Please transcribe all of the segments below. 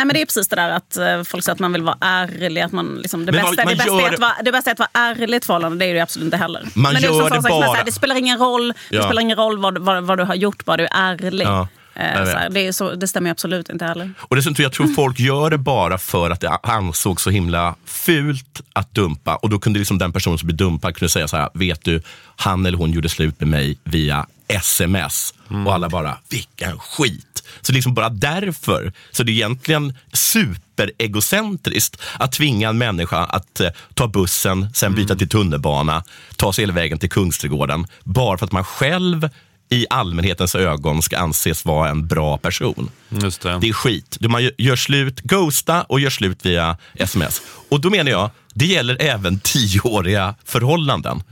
Nej men det är precis det där att eh, folk säger att man vill vara ärlig. Att man, liksom, det, Men bästa, vad- man det, bästa är att vara, det bästa är att vara ärlig i ett förhållande, det är det absolut inte heller. Man men det, gör det jag bara- det spelar ingen roll, det Ja. spelar ingen roll vad, vad, vad du har gjort, bara du är ärlig. Ja, Eh, här, det, är så, det stämmer absolut inte heller. Och dessutom, jag tror folk gör det bara för att det ansågs så himla fult att dumpa. Och då kunde liksom den personen som blir dumpad kunde säga så här, vet du, han eller hon gjorde slut med mig via sms. Och alla bara, vilken skit. Så liksom bara därför, så det är egentligen superegocentriskt att tvinga en människa att eh, ta bussen, sen byta till tunnelbana, ta sig hela vägen till Kungsträdgården, bara för att man själv i allmänhetens ögon ska anses vara en bra person. Just det. Det är skit. Man gör- slut, ghosta och gör slut via sms. Och då menar jag, det gäller även tioåriga förhållanden.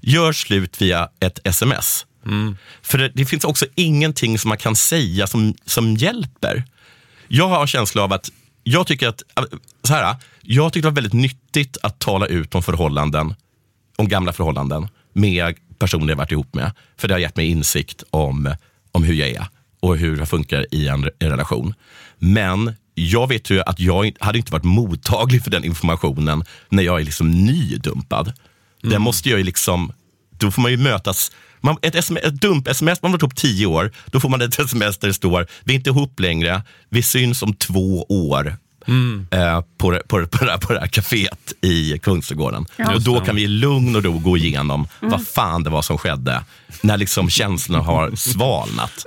Gör slut via ett sms. För det, det finns också ingenting som man kan säga som, som hjälper. Jag har en känsla av att, jag tycker att, så här, jag tycker det var väldigt nyttigt att tala ut om förhållanden, om gamla förhållanden med personer jag varit ihop med. För det har gett mig insikt om, om hur jag är och hur det funkar i en, en relation. Men jag vet ju att jag hade inte varit mottaglig för den informationen när jag är liksom nydumpad. Den måste jag ju liksom, då får man ju mötas. Man, ett, SMS, ett dump-sms, man har varit ihop tio år, då får man ett sms där det står, vi är inte ihop längre, vi syns om två år. Eh, på, på, det- på, det här- på det här kaféet i Kungsträdgården. Och då kan vi i lugn och ro gå igenom vad fan det var som skedde när liksom känslorna har svalnat.